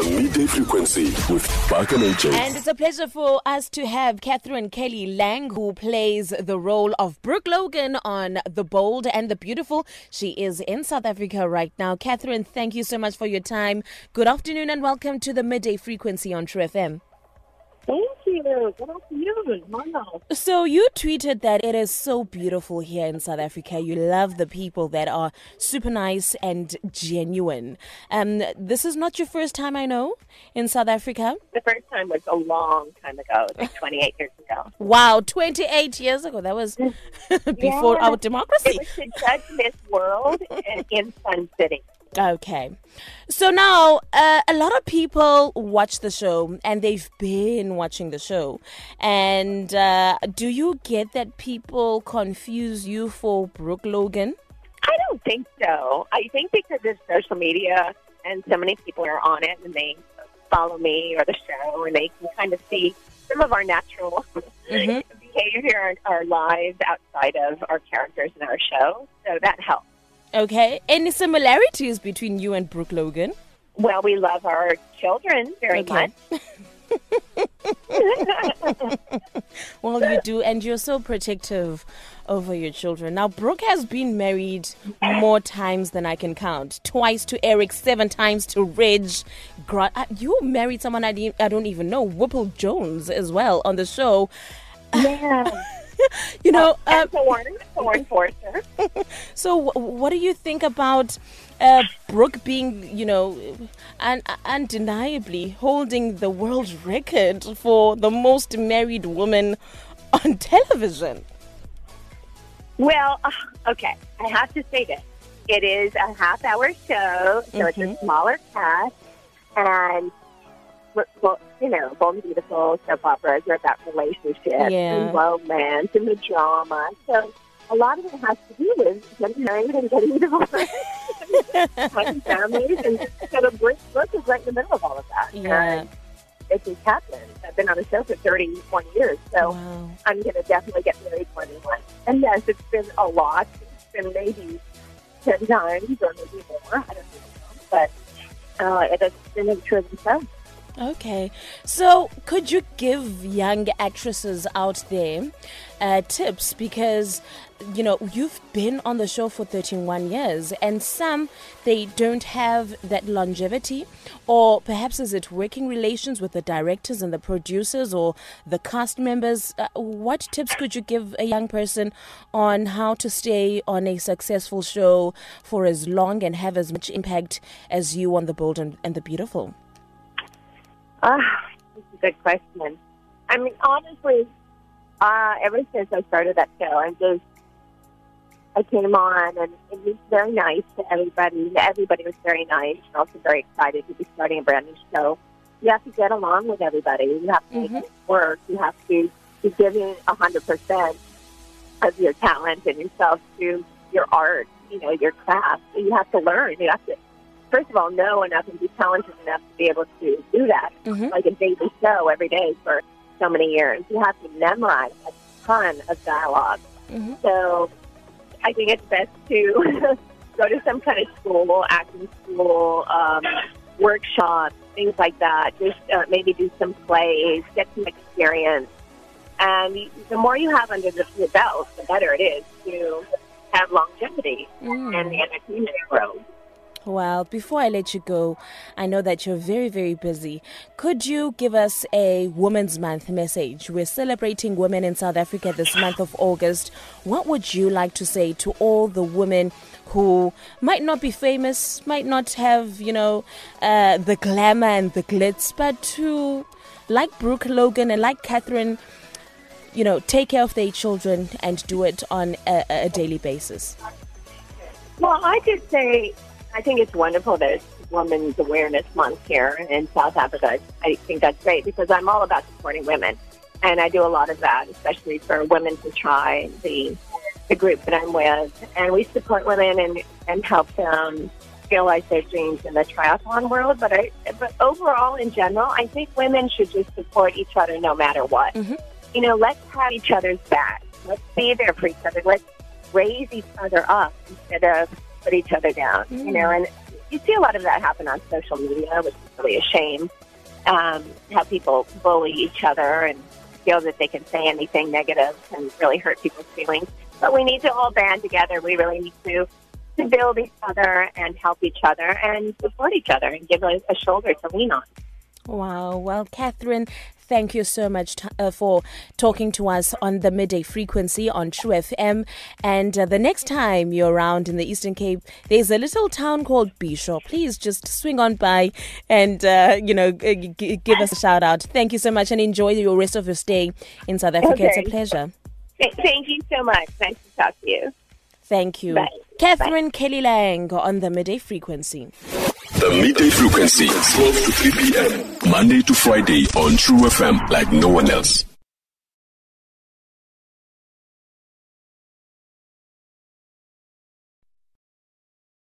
The midday frequency with Buck and AJ. And it's a pleasure for us to have Katherine Kelly Lang, who plays the role of Brooke Logan on The Bold and the Beautiful. She is in South Africa right now. Katherine, thank you so much for your time. Good afternoon and welcome to the midday frequency on Tru FM. Thank you. Good afternoon. Wow. So you tweeted that it is so beautiful here in South Africa. You love the people that are super nice and genuine. Um, this is not your first time, I know, in South Africa. The first time was a long time ago, like 28 years ago. Wow, 28 years ago. That was before our It democracy. was to judge Miss World in Sun City. Okay. So now, uh, a lot of people watch the show and they've been watching the show. And uh, do you get that people confuse you for Brooke Logan? I don't think so. I think because of social media and so many people are on it and they follow me or the show and they can kind of see some of our natural Mhm. behavior, our, our lives outside of our characters in our show. So that helps. Okay. Any similarities between you and Brooke Logan? Well, we love our children very Okay. much. Well, you do, and you're so protective over your children. Now, Brooke has been married more times than I can count. Twice to Eric, seven times to Ridge. Gra- uh, you married someone I, didn't, I don't even know, Whipple Jones, as well on the show. Yeah. You know, uh, Thorne Forrester. so w- what do you think about uh, Brooke being, you know, un- undeniably holding the world record for the most married woman on television? Well, uh, okay. I have to say this. It is a half hour show, so it's a smaller cast. And, you know, and Beautiful soap operas are about relationships Yeah. and romance and the drama. So a lot of it has to do with getting married and getting divorced, having families. And so the Brooke is right in the middle of all of that. Yeah. And it just happened. I've been on the show for 31 years. So Wow. I'm going to definitely get married more than once. And yes, it's been a lot. It's been maybe 10 times or maybe more. I don't know. But uh, it's been a terrific show. Okay. So, could you give young actresses out there uh, tips? Because, you know, you've been on the show for 31 years, and some, they don't have that longevity. Or perhaps is it working relations with the directors and the producers or the cast members? Uh, what tips could you give a young person on how to stay on a successful show for as long and have as much impact as you on The Bold and, and the Beautiful? Ah, that's a good question. I mean, honestly, uh, ever since I started that show, I'm just, I came on and it was very nice to everybody. Everybody was very nice and also very excited to be starting a brand new show. You have to get along with everybody. You have to make it work. You have to be giving a 100% of your talent and yourself to your art, you know, your craft. You have to learn. You have to, first of all, know enough and be talented enough to be able to do that Mhm. like a daily show every day for so many years. You have to memorize a ton of dialogue. Mhm. So I think it's best to go to some kind of school, acting school, um, workshops, things like that. Just uh, maybe do some plays, get some experience. And the more you have under the, your belt, the better it is to have longevity Mm. in the entertainment world. Well, before I let you go, I know that you're very, very busy. Could you give us a Women's Month message? We're celebrating women in South Africa this month of August. What would you like to say to all the women who might not be famous, might not have, you know, uh, the glamour and the glitz, but who, like Brooke Logan and like Katherine, you know, take care of their children and do it on a, a daily basis? Well, I could say I think it's wonderful there's Women's Awareness Month here in South Africa. I think that's great because I'm all about supporting women, and I do a lot of that, especially for Women to Try, the the group that I'm with, and we support women and and help them realize their dreams in the triathlon world. But I, but overall, in general, I think women should just support each other no matter what. Mhm. You know, let's have each other's back. Let's be there for each other. Let's raise each other up instead of put each other down. You know, and you see a lot of that happen on social media, which is really a shame. Um, how people bully each other and feel that they can say anything negative and really hurt people's feelings. But we need to all band together. We really need to to build each other and help each other and support each other and give a, a shoulder to lean on. Wow. Well, Katherine, thank you so much t- uh, for talking to us on the midday frequency on Tru FM. And uh, the next time you're around in the Eastern Cape, there's a little town called Bhisho. Please just swing on by and, uh, you know, g- g- give us a shout out. Thank you so much and enjoy your rest of your stay in South Africa. Okay. It's a pleasure. Th- Thank you so much. Nice to talk to you. Thank you. Bye. Katherine Kelly Lang on the midday frequency. The midday frequency, 12 to 3 p.m. Monday to Friday on Tru FM like no one else.